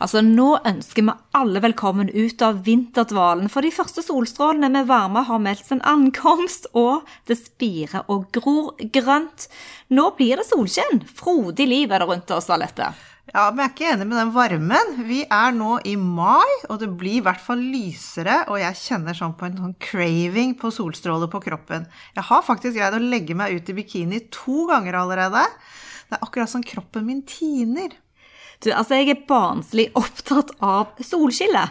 Altså, Nå ønsker vi alle velkommen ut av vinterdvalen, for de første solstrålene med varme har meldt sin ankomst, og det spirer og gror grønt. Nå blir det solskinn. Frodig liv er det rundt oss, Alette. Ja, men jeg er ikke enig med den varmen. Vi er nå i mai, og det blir i hvert fall lysere, og jeg kjenner sånn på en sånn craving på solstråler på kroppen. Jeg har faktisk greid å legge meg ut i bikini to ganger allerede. Det er akkurat som kroppen min tiner. Du, altså Jeg er barnslig opptatt av solskille,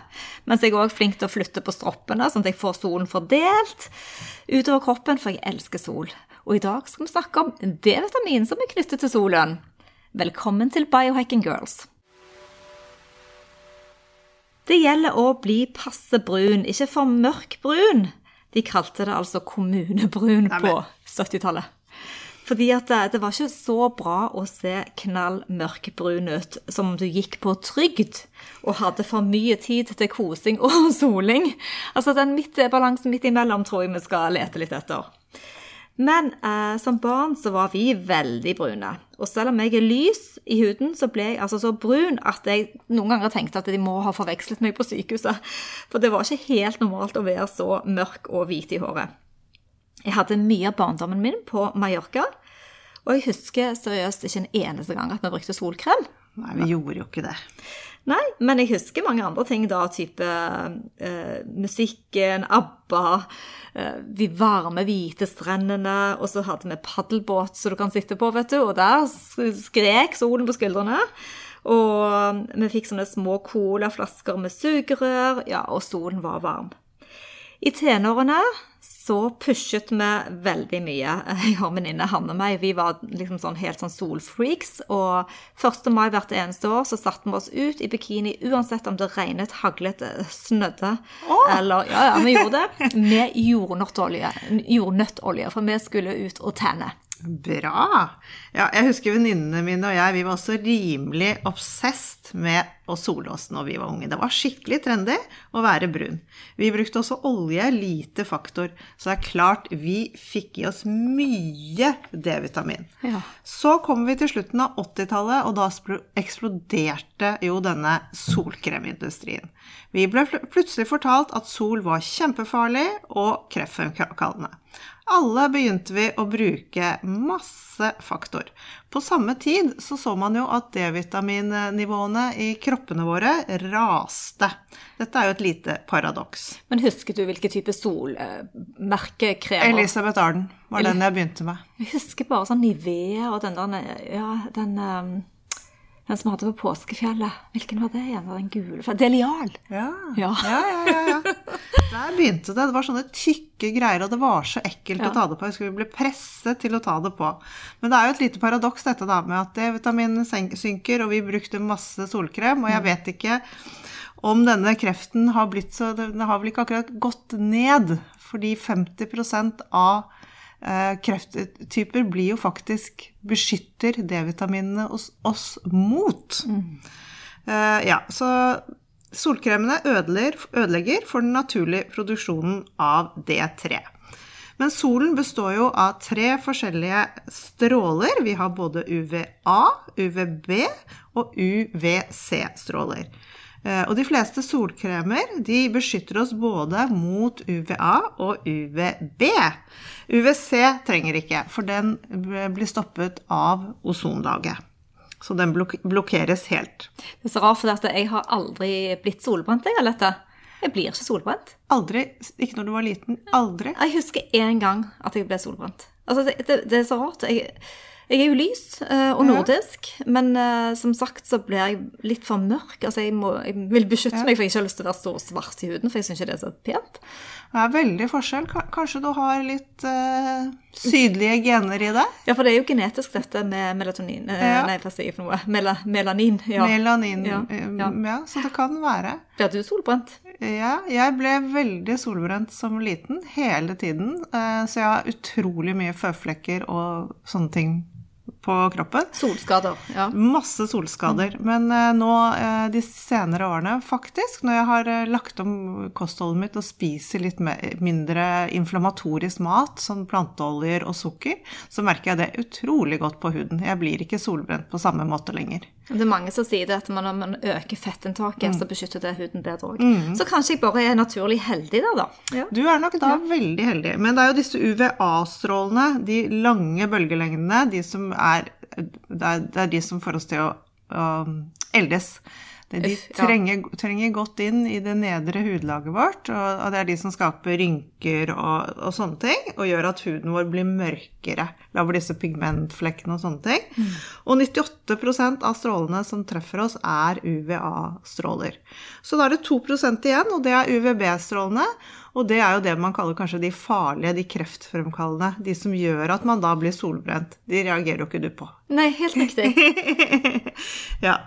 mens jeg er òg flink til å flytte på stroppene, sånn at jeg får solen fordelt utover kroppen, for jeg elsker sol. Og i dag skal vi snakke om D-vitamin som er knyttet til solen. Velkommen til Biohacking Girls. Det gjelder å bli passe brun, ikke for mørk brun. De kalte det altså kommunebrun på 70-tallet. Fordi at det, det, var ikke så bra å se knall mørkbrun ut som om du gikk på trygd og hadde for mye tid til kosing og soling. Altså den midt, balansen midt imellom tror jeg vi skal lete litt etter. Men eh, som barn så var vi veldig brune. Og selv om jeg er lys i huden, så ble jeg altså så brun at jeg noen ganger tenkte at de må ha forvekslet meg på sykehuset. For det var ikke helt normalt å være så mørk og hvit i håret. Jeg hadde mye av barndommen min på Mallorca. Og jeg husker seriøst ikke en eneste gang at vi brukte solkrem. Nei, vi gjorde jo ikke det. Nei, men jeg husker mange andre ting, da. Type uh, musikken, ABBA, uh, de varme, hvite strendene. Og så hadde vi paddelbåt som du kan sitte på, vet du. Og der skrek solen på skuldrene. Og vi fikk sånne små colaflasker med sugerør. Ja, og solen var varm. I tenårene så pushet vi veldig mye. Jeg og en venninne, Hanne meg, vi var liksom sånn helt sånn solfreaks. Og 1. mai hvert eneste år så satte vi oss ut i bikini uansett om det regnet, haglet, snødde oh. eller Ja, ja, vi gjorde det med jordnøttolje, jordnøttolje, for vi skulle ut og tenne. Bra. Ja, jeg husker venninnene mine og jeg, vi var også rimelig obsesst med å sole oss når vi var unge. Det var skikkelig trendy å være brun. Vi brukte også olje, lite faktor. Så det er klart vi fikk i oss mye D-vitamin. Ja. Så kom vi til slutten av 80-tallet, og da eksploderte jo denne solkremindustrien. Vi ble plutselig fortalt at sol var kjempefarlig og kreftfremkallende. Alle begynte vi å bruke masse faktor. På samme tid så, så man jo at D-vitaminnivåene i kroppene våre raste. Dette er jo et lite paradoks. Men husket du hvilken type solmerkekremer? Elisabeth Arden var den jeg begynte med. Jeg husker bare sånn Nivea og den der Ja, den um den som hadde på påskefjellet. Hvilken var det igjen? Den gule? Delial. Ja. Ja. ja, ja, ja, Der begynte det. Det var sånne tykke greier, og det var så ekkelt å ta det på. Jeg skulle bli presset til å ta det på. Men det er jo et lite paradoks dette da, med at D-vitaminen synker, og vi brukte masse solkrem, og jeg mm. vet ikke om denne kreften har blitt så Den har vel ikke akkurat gått ned, fordi 50% av krefttyper blir jo faktisk beskytter D-vitaminene hos oss mot. Mm. Ja, så solkremene ødelegger for den naturlige produksjonen av D3. Men solen består jo av tre forskjellige stråler. Vi har både UVA, UVB og UVC-stråler. Eh, og de fleste solkremer de beskytter oss både mot UVA og UVB. UVC trenger ikke, for den blir stoppet av ozonlaget. Så den blok blokkeres helt. Det er så rart, for jeg har aldri blitt solbrent, jeg, Alette. Jeg blir ikke solbrent. Aldri? Ikke når du var liten? Aldri? Jeg husker én gang at jeg ble solbrent. Altså, det, det, det er så rart. Jeg, jeg er jo lys eh, og Ja. nordisk, men uh, som sagt så blir jeg litt for mørk. Altså, jeg, må, jeg vil beskytte meg, for jeg har ikke lyst til å være så svart i huden, for jeg syns ikke det er så pent. Det er veldig forskjell. Kanskje du har litt uh, sydlige gener i deg? Ja, for det er jo genetisk dette med melatonin Ja. Nei, hva sier jeg for noe? Mel melanin. Ja. Melanin. Ja, ja. ja, så det kan være. Blir du solbrent? Ja, jeg ble veldig solbrent som liten hele tiden, eh, så jeg har utrolig mye føflekker og sånne ting på kroppen. Solskader, ja. Masse solskader. Men eh, nå eh, de senere årene, faktisk, når jeg har lagt om kostholdet mitt og spiser litt mindre inflammatorisk mat, som planteoljer og sukker, så merker jeg det utrolig godt på huden. Jeg blir ikke solbrent på samme måte lenger. Det er mange som sier det at når man øker fettinntaket, så beskytter det huden bedre òg. Mm. Så kanskje jeg bare er naturlig heldig der, da. Ja. Du er nok da veldig heldig. Men det er jo disse UVA-strålene, de lange bølgelengdene, de som er Det er, det er de som får oss til å, å eldes. Det- De trenger, trenger godt inn i det nedre hudlaget vårt, og det er de som skaper rynker og, og sånne ting, og gjør at huden vår blir mørkere. Lager disse pigmentflekkene og sånne ting. Mm. Og 98% av strålene som treffer oss, er UVA-stråler. Så da er det 2% igjen, og det er UVB-strålene. Og det er jo det man kaller kanskje de farlige, de kreftfremkallende. De som gjør at man da blir solbrent. De reagerer jo ikke du på. Nei, helt riktig. ja.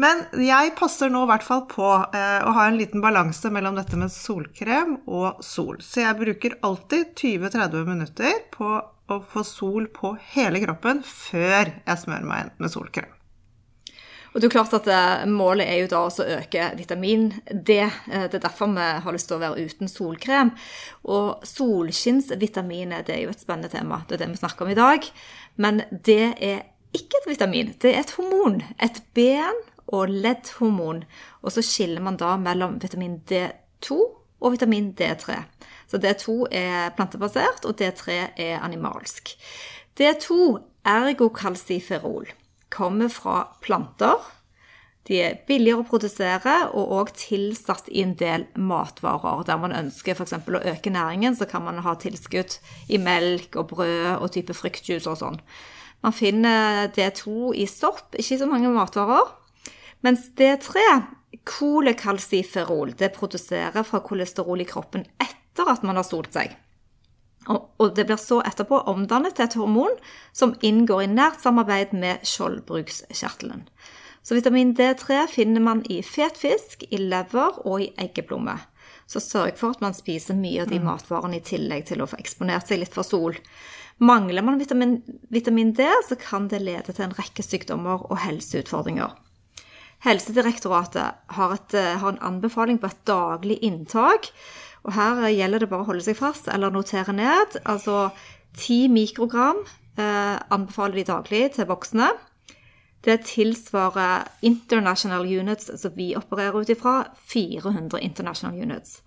Men jeg passer nå i hvert fall på eh, å ha en liten balanse mellom dette med solkrem og sol. Så jeg bruker alltid 20-30 minutter på å få sol på hele kroppen før jeg smører meg med solkrem. Og det er jo klart at eh, Målet er jo da å øke vitamin D. Eh, Det er derfor vi har lyst til å være uten solkrem. Og solskinnsvitaminet det er jo et spennende tema. Det er det vi snakker om i dag. Men det er ikke et vitamin. Det er et hormon. Et ben- og leddhormon. Og så skiller man da mellom vitamin D2 og vitamin D3. Så D2 er plantebasert, og D3 er animalsk. D2, ergokalsiferol, kommer fra planter. De er billigere å produsere og òg tilsatt i en del matvarer. Der man ønsker f.eks. å øke næringen, så kan man ha tilskudd i melk og brød og type fruktjuice og sånn. Man finner D2 i sopp, ikke i så mange matvarer. Mens D3, kolekalsiferol, det produserer fra kolesterol i kroppen etter at man har solt seg. Og, det blir så etterpå omdannet til et hormon som inngår i nært samarbeid med skjoldbrukskjertelen. Så vitamin D3 finner man i fet fisk, i lever og i eggeplomme. Så sørg for at man spiser mye av de matvarene i tillegg til å få eksponert seg litt for sol. Mangler man vitamin, vitamin D, så kan det lede til en rekke sykdommer og helseutfordringer. Helsedirektoratet har, et, eh, har en anbefaling på et daglig inntak. Og her eh, gjelder det bare å holde seg fast eller notere ned. Altså 10 mikrogram eh, anbefaler de daglig til voksne. Det tilsvarer international units, som vi opererer ut ifra, 400 international units.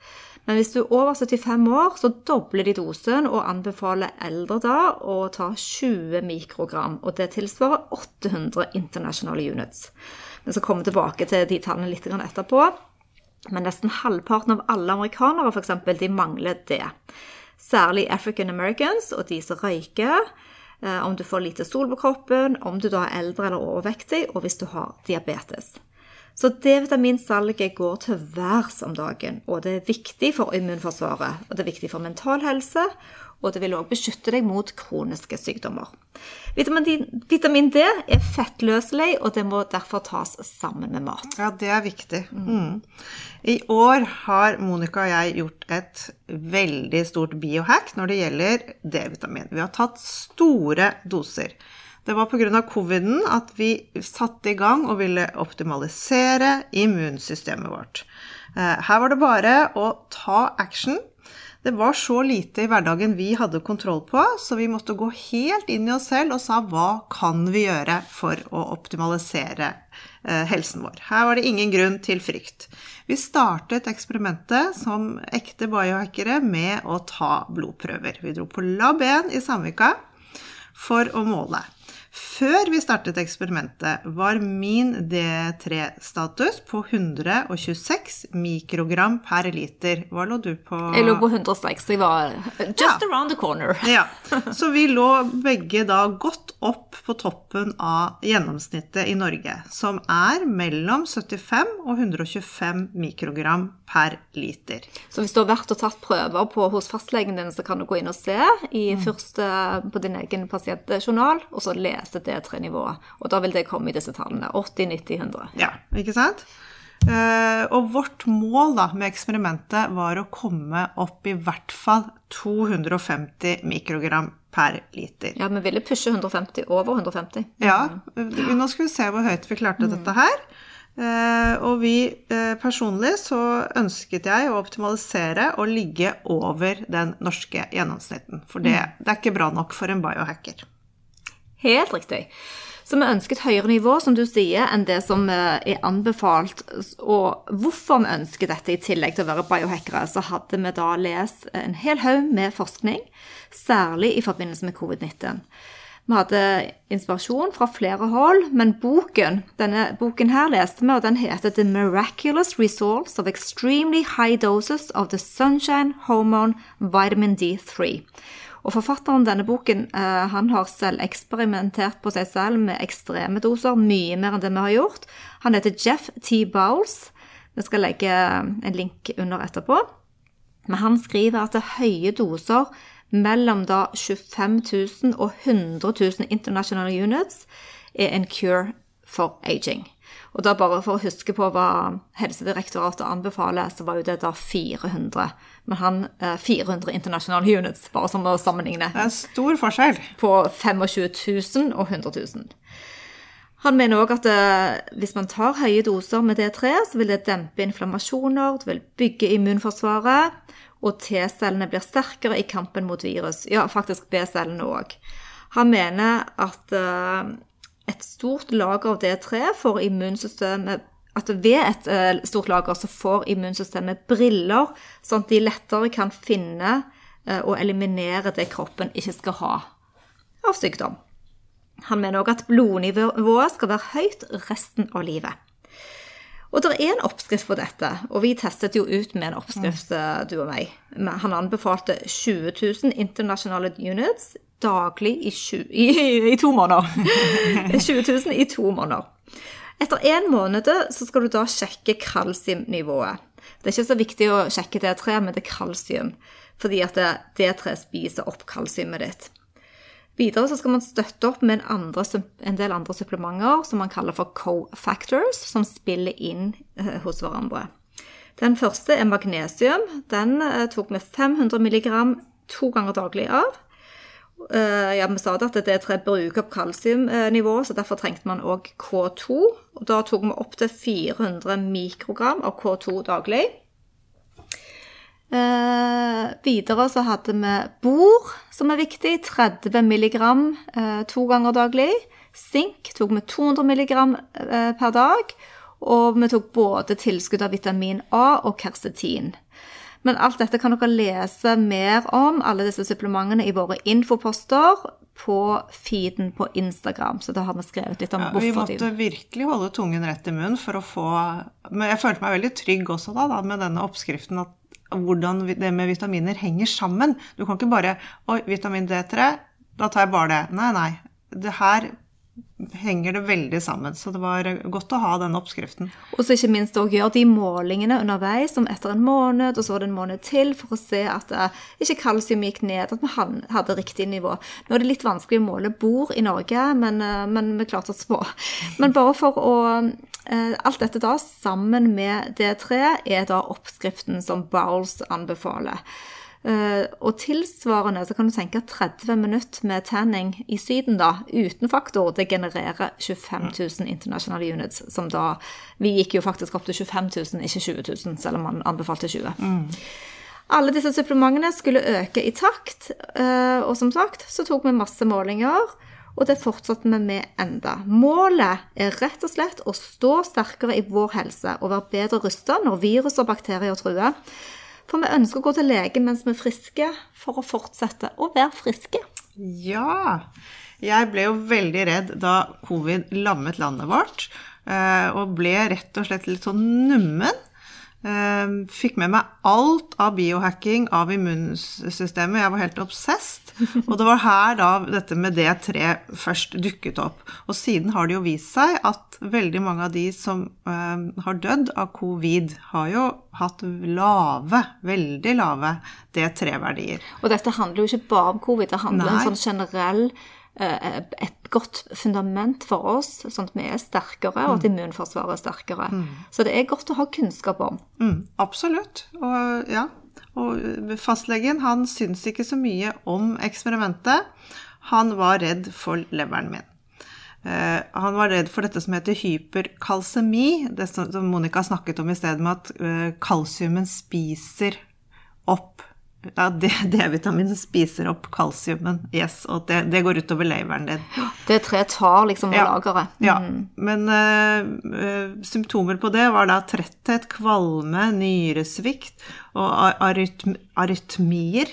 Men hvis du er over 75 år, så dobler de dosen og anbefaler eldre da å ta 20 mikrogram. Og det tilsvarer 800 international units. Men skal komme tilbake til de tallene litt etterpå. Men nesten halvparten av alle amerikanere for eksempel, de mangler det. Særlig African Americans og de som røyker. eh, Om du får lite sol på kroppen, om du da er eldre eller overvektig, og hvis du har diabetes. Så D-vitaminsalget går til værs om dagen, og det er viktig for immunforsvaret. Og det er viktig for mental helse, og det vil òg beskytte deg mot kroniske sykdommer. Vitamin D, er fettløselig, og det må derfor tas sammen med mat. Ja, det er viktig. Mm. I år har Monica og jeg gjort et veldig stort biohack når det gjelder D-vitamin. Vi har tatt store doser. Det var pga. coviden at vi satte i gang og ville optimalisere immunsystemet vårt. Eh, Her var det bare å ta action. Det var så lite i hverdagen vi hadde kontroll på, så vi måtte gå helt inn i oss selv og sa hva kan vi gjøre for å optimalisere eh, helsen vår. Her var det ingen grunn til frykt. Vi startet eksperimentet som ekte biohackere med å ta blodprøver. Vi dro på Lab 1 i Samvika for å måle. Før vi startet eksperimentet, var min D3-status på 126 mikrogram per liter. Hva lå du på? Jeg lå på 106, jeg var just Ja. around the corner. Ja, Så vi lå begge da godt opp på toppen av gjennomsnittet i Norge, som er mellom 75 og 125 mikrogram per liter. Så hvis du har vært og tatt prøver på, hos fastlegen din, så kan du gå inn og se i Mm. først på din egen pasientjournal, og så lese D3-nivået. Og da vil det komme i disse tallene. 80, 90, 100. Ja, ikke sant? Eh, og vårt mål da med eksperimentet var å komme opp i hvert fall 250 mikrogram per liter. Ja, vi ville pushe 150 over 150. Ja, nå skal vi se hvor høyt vi klarte dette her. Eh, og vi eh, personlig så ønsket jeg å optimalisere og ligge over den norske gjennomsnitten. For det, det er ikke bra nok for en biohacker. Helt riktig. Så vi ønsker et høyere nivå, som du sier, enn det som eh, er anbefalt. Og hvorfor vi ønsker dette, i tillegg til å være biohackere, så hadde vi da lest en hel haug med forskning, særlig i forbindelse med covid-19. Vi hadde inspirasjon fra flere hold, men boken, denne boken her leste vi, og den heter The Miraculous Results of Extremely High Doses of the Sunshine Hormone Vitamin D3. Og forfatteren denne boken eh, han har selv eksperimentert på seg selv med ekstreme doser, mye mer enn det vi har gjort. Han heter Jeff T. Bowles. Vi skal legge en link under etterpå. Men han skriver at det er høye doser mellom da 25 000 og 100 000 international units er en cure for aging. Og da bare for å huske på hva Helsedirektoratet anbefaler, så var jo det da 400. Men han eh, 400 internasjonale units, bare som å sammenligne Det er en stor forskjell. på 25 000 og 100 000. Han mener òg at eh, hvis man tar høye doser med D3, så vil det dempe inflammasjoner, det vil bygge immunforsvaret, og T-cellene blir sterkere i kampen mot virus. Ja, faktisk B-cellene òg. Han mener at eh, et stort lager av D3 får immunsystemet at ved et eh, stort lager så får immunsystemet briller, sånn at de lettere kan finne eh, og eliminere det kroppen ikke skal ha av sykdom. Han mener òg at blodnivået skal være høyt resten av livet. Og det er en oppskrift på dette, og vi testet jo ut med en oppskrift, eh, du og meg. Han anbefalte 20 000 internasjonale units daglig i, 20, i, i to måneder. 20 000 i to måneder. Etter en måned skal du da sjekke kalsiumnivået. Det er ikke så viktig å sjekke D3, men det er kalsium, fordi at D3 spiser opp kalsiumet ditt. Videre skal man støtte opp med en, andre, en del andre supplementer som man kaller for co-factors, som spiller inn eh, hos hverandre. Den første er magnesium. Den eh, tok vi 500 mg to ganger daglig av. Eh, ja, Vi sa det at D3 bruker opp kalsiumnivået, så derfor trengte man òg K2. Og Da tok vi opp til 400 mikrogram av K2 daglig. Eh, videre så hadde vi bor, som er viktig, 30 milligram eh, to ganger daglig. Sink tok vi 200 milligram eh, per dag. Og vi tok både tilskudd av vitamin A og kersetin. Men alt dette kan dere lese mer om, alle disse supplementene, i våre infoposter på feeden på Instagram. Så da har vi skrevet litt om Ja, vi hvorfor de måtte virkelig holde tungen rett i munnen for å få Men jeg følte meg veldig trygg også da, da med denne oppskriften at hvordan det med vitaminer henger sammen. Du kan ikke bare Oi, vitamin D3, da tar jeg bare det. Nei, nei. Det her henger det veldig sammen. Så det var godt å ha den oppskriften. Og så ikke minst òg gjøre de målingene underveis, som etter en måned, og så var det en måned til, for å se at eh, ikke kalsium gikk ned, at vi hadde riktig nivå. Nå er det litt vanskelig å måle bord i Norge, men, eh, men vi klarte oss på. Men bare for å eh, Alt dette da, sammen med D3, er da oppskriften som Bowles anbefaler. Eh, og tilsvarende så kan du tenke at 30 minutter med tanning i Syden da, uten faktor, det genererer 25 000 international units, som da Vi gikk jo faktisk opp til 25 000, ikke 20 000, selv om man anbefalte 20. Alle disse supplementene skulle øke i takt, eh, og som sagt så tok vi masse målinger, og det fortsatte vi med enda. Målet er rett og slett å stå sterkere i vår helse og være bedre rusta når virus og bakterier truer. For vi ønsker å gå til lege mens vi er friske, for å fortsette å være friske. Ja. Jeg ble jo veldig redd da covid lammet landet vårt, eh, og ble rett og slett litt sånn nummen. Eh, fikk med meg alt av biohacking av immunsystemet. Jeg var helt obsessed. Og det var her da dette med D3 først dukket opp. Og siden har det jo vist seg at veldig mange av de som eh, har dødd av covid, har jo hatt lave, veldig lave D3-verdier. Og dette handler jo ikke bare om covid, det handler om Nei. en sånn generell et godt fundament for oss, sånn at vi er sterkere, og at immunforsvaret er sterkere. Så det er godt å ha kunnskap om. Mm, absolutt. Og ja. Og fastlegen han syns ikke så mye om eksperimentet. Han var redd for leveren min. Eh, han var redd for dette som heter hyperkalsemi, det som Monica snakket om i stedet med at eh, kalsiumen spiser opp ja, D-vitamin spiser opp kalsiumen, yes, og det, det går utover leveren din. Det tre tar liksom Ja. lageret. Ja, men eh, eh, symptomer på det var da tretthet, kvalme, nyresvikt og arytm arytmier.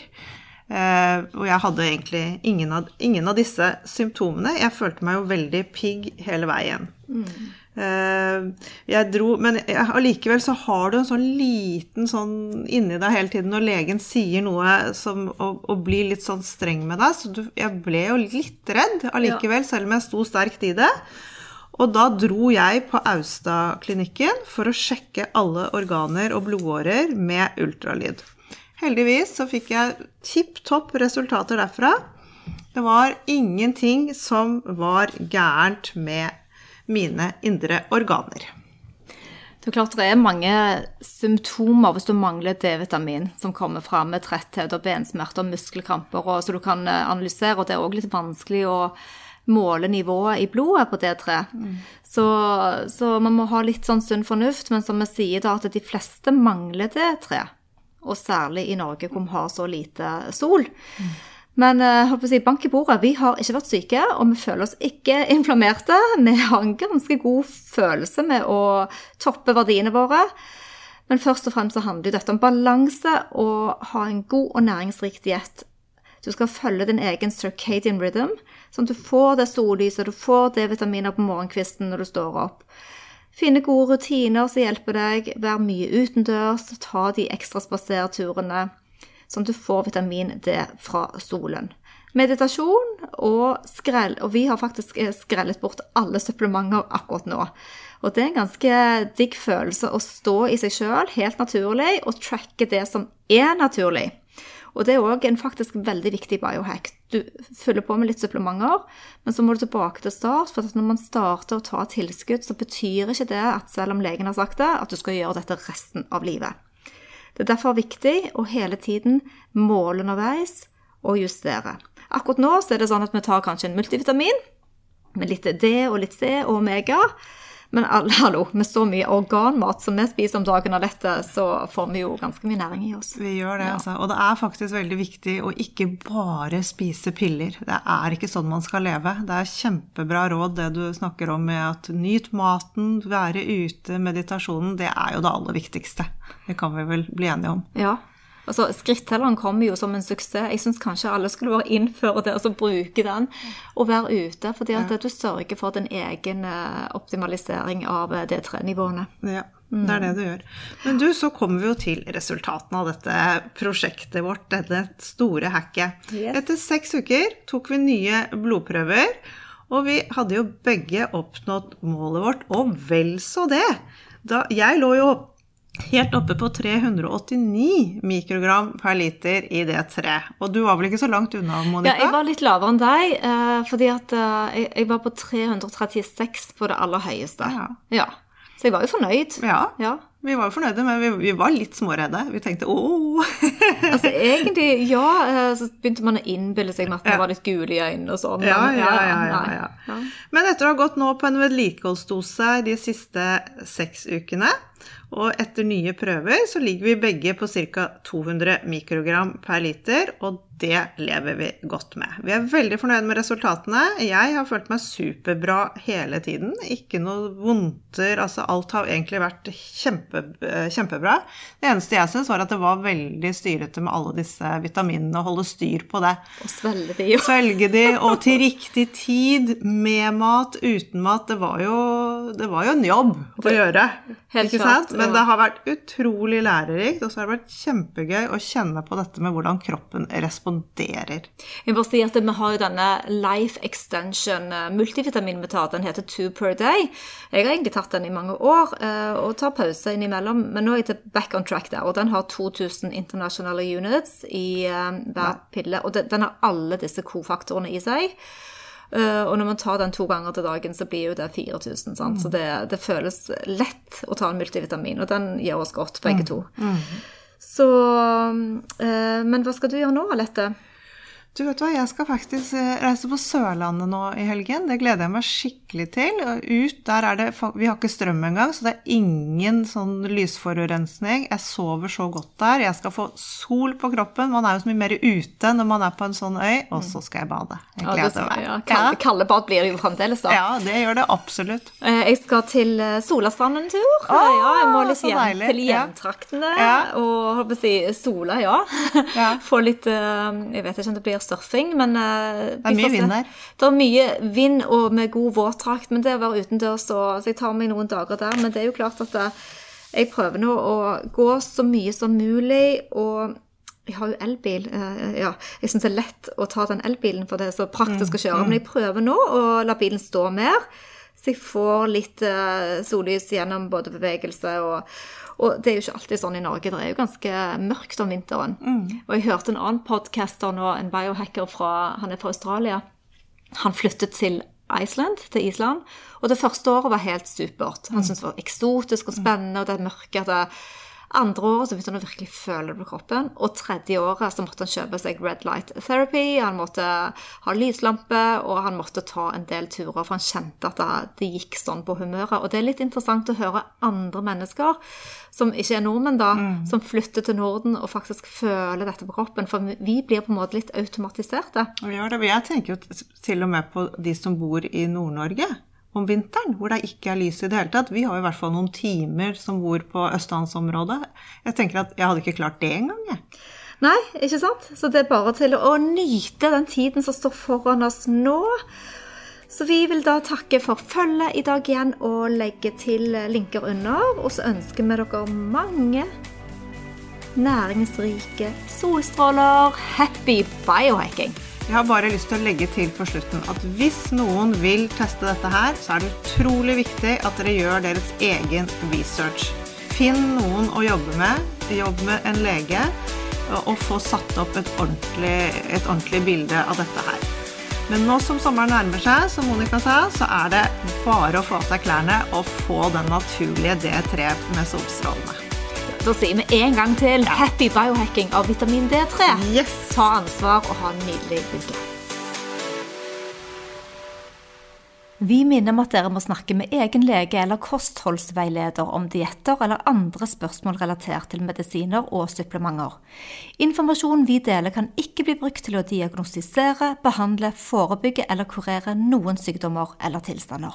Uh, og jeg hadde egentlig ingen av, ingen av disse symptomene. Jeg følte meg jo veldig pigg hele veien. Eh, jeg dro, men allikevel så har du en sånn liten sånn inni deg hele tiden når legen sier noe som, og, og blir litt sånn streng med deg. Så du, jeg ble jo litt redd allikevel, selv om jeg sto sterkt i det. Og da dro jeg på Austad-klinikken for å sjekke alle organer og blodårer med ultralyd. Heldigvis så fikk jeg tipp topp resultater derfra. Det var ingenting som var gærent med mine indre organer. Det er klart det er mange symptomer hvis du mangler D-vitamin, som kommer fram med tretthet og bensmerter og muskelkramper, og så du kan eh, analysere, og det er òg litt vanskelig å måle nivået i blodet på D3. Så, så man må ha litt sånn sunn fornuft, men som vi sier da, at de fleste mangler D3. Og særlig i Norge, hvor vi har så lite sol. Men eh, holdt på å si, bank i bordet, vi har ikke vært syke, og vi føler oss ikke inflammerte. Vi har en ganske god følelse med å toppe verdiene våre. Men først og fremst så handler dette om balanse og ha en god og næringsrik diett. Du skal følge din egen circadian rhythm, sånn at du får det sollyset, du får D-vitaminer på morgenkvisten når du står opp. Finne gode rutiner som hjelper deg, vær mye utendørs, ta de ekstra spaserturene, sånn at du får vitamin D fra solen. Meditasjon og skrell, og vi har faktisk eh, skrellet bort alle supplementer akkurat nå. Og det er en ganske digg følelse å stå i seg sjøl, helt naturlig, og tracke det som er naturlig. Og det er òg en faktisk veldig viktig biohack. Du fyller på med litt supplementer, men så må du tilbake til start. For når man starter å ta tilskudd, så betyr ikke det at selv om legen har sagt det, at du skal gjøre dette resten av livet. Det er derfor viktig å hele tiden måle underveis og justere. Akkurat nå er det sånn at vi tar kanskje en multivitamin med litt D og litt C og omega. Men hallo, med så mye organmat som vi spiser om dagen av dette, så får vi jo ganske mye næring i oss. Vi gjør det, altså. Og det er faktisk veldig viktig å ikke bare spise piller. Det er ikke sånn man skal leve. Det er kjempebra råd det du snakker om med at nyt maten, være ute, meditasjonen. Det er jo det aller viktigste. Det kan vi vel bli enige om. Ja. Altså, Skrittelleren kommer jo som en suksess. Jeg syns kanskje alle skulle bare innføre det, altså bruke den og være ute. fordi at du sørger for din egen eh, optimalisering av de D3-nivåene. Ja, det er det du gjør. Men du, så kommer vi jo til resultatene av dette prosjektet vårt, dette store hacket. Yes. Etter seks uker tok vi nye blodprøver, og vi hadde jo begge oppnådd målet vårt, og vel så det. Da, jeg lå jo helt oppe på 389 mikrogram per liter i D3, og du var vel ikke så langt unna, Ja, jeg var litt lavere enn deg, eh, fordi at eh, jeg, var på 336 på det aller høyeste. Ja. Ja. Så jeg var jo fornøyd. Ja, Ja. vi var jo fornøyde, men vi, vi var litt småredde. Vi tenkte ååå. Altså egentlig, ja, eh, så begynte man å innbille seg med at man Ja. var litt gul i øynene og sånn. Ja, ja, ja, ja, ja. Ja. Men etter å ha gått nå på en vedlikeholdsdose de siste seks ukene, og etter nye prøver, så ligger vi begge på ca. 200 mikrogram per liter, og det lever vi godt med. Vi er veldig fornøyd med resultatene. Jeg har følt meg superbra hele tiden. Ikke noe vondter. Altså alt har egentlig vært kjempe, kjempebra. Det eneste jeg syns, var at det var veldig styrete med alle disse vitaminene, å holde styr på det. Og svelge de, jo. Svelge de, og til riktig tid, med mat, uten mat. Det var jo, det var jo en jobb å gjøre. Helt ikke klart, sant? Men ja. det har vært utrolig lærerikt, og så har det vært kjempegøy å kjenne på dette med hvordan kroppen responderer. Jeg må bare si at Vi har jo denne Life Extension multivitaminmetoden. Den heter Two per day. Jeg har egentlig tatt den i mange år eh, og tar pause innimellom. Men nå er jeg til back on track der, og den har 2000 internasjonale units i eh, hver pille. Og den den har alle disse kofaktorene i seg. Eh, og når man tar den to ganger til dagen, så blir jo det 4000. Sant? Så det, det føles lett å ta en multivitamin, og den gjør oss godt, begge to. Så eh, Men hva skal du gjøre nå, Alette? Du vet hva, jeg skal faktisk eh, reise på Sørlandet nå i helgen. Det gleder jeg meg skikkelig til. Ut der er det Vi har ikke strøm engang, så det er ingen sånn lysforurensning. Jeg sover så godt der. Jeg skal få sol på kroppen. Man er jo så mye mer ute når man er på en sånn øy. Og så skal jeg bade. Jeg gleder meg. ja, kalde, kalde bad blir det jo fremdeles, da. Ja, det gjør det absolutt. Eh, Jeg skal til eh, Solastrand en tur. ja, jeg må litt hjem til hjemtraktene. Ja. Og holdt på å si sola, ja. Ja. Få litt Jeg vet ikke om det blir surfing, men eh, Det er mye vind der. Det er mye vind og med god våtdrakt, men det å være utendørs, så jeg tar meg noen dager der. Men det er jo klart at eh, jeg prøver nå å gå så mye som mulig, og jeg har jo elbil. eh, ja, jeg syns det er lett å ta den elbilen, for det er så praktisk å kjøre. Men jeg prøver nå å la bilen stå mer, så jeg får litt sollys gjennom både bevegelse og og det er jo ikke alltid sånn i Norge. Det er jo ganske mørkt om vinteren. Og jeg hørte en annen podcaster nå, en biohacker fra Han er fra Australia. Han flyttet til Iceland, til Island, og det første året var helt supert. Han syntes det var eksotisk og spennende, og det mørke det andre året så begynte han å virkelig føle det på kroppen. Og tredje året så måtte han kjøpe seg red light therapy, han måtte ha lyslampe, og han måtte ta en del turer, for han kjente at det, gikk sånn på humøret. Og det er litt interessant å høre andre mennesker, som ikke er nordmenn, da, som flytter til Norden og faktisk føler dette på kroppen. For vi blir på en måte litt automatiserte. Vi gjør det. Jeg tenker jo til og med på de som bor i Nord-Norge om vinteren, hvor det ikke er lys i det hele tatt. Vi har i hvert fall noen timer som bor på østlandsområdet. Jeg tenker at jeg hadde ikke klart det engang, jeg. Nei, ikke sant? Så det er bare til å nyte den tiden som står foran oss nå. Så vi vil da takke for følget i dag igjen og legge til linker under. Og så ønsker vi dere mange næringsrike solstråler. Happy biohacking! Jeg har bare lyst til å legge til på slutten at hvis noen vil teste dette her, så er det utrolig viktig at dere gjør deres egen research. Finn noen å jobbe med, jobb med en lege, og- få satt opp et ordentlig, et ordentlig bilde av dette her. Men nå som sommeren nærmer seg, som Monica sa, så er det bare å få av seg klærne og få den naturlige D3 med solstrålene. Da sier vi en gang til happy biohacking av vitamin D3. Yes! Ta ansvar og ha en nydelig uke. Vi minner om at dere må snakke med egen lege eller kostholdsveileder om dietter eller andre spørsmål relatert til medisiner og supplementer. Informasjonen vi deler kan ikke bli brukt til å diagnostisere, behandle, forebygge eller kurere noen sykdommer eller tilstander.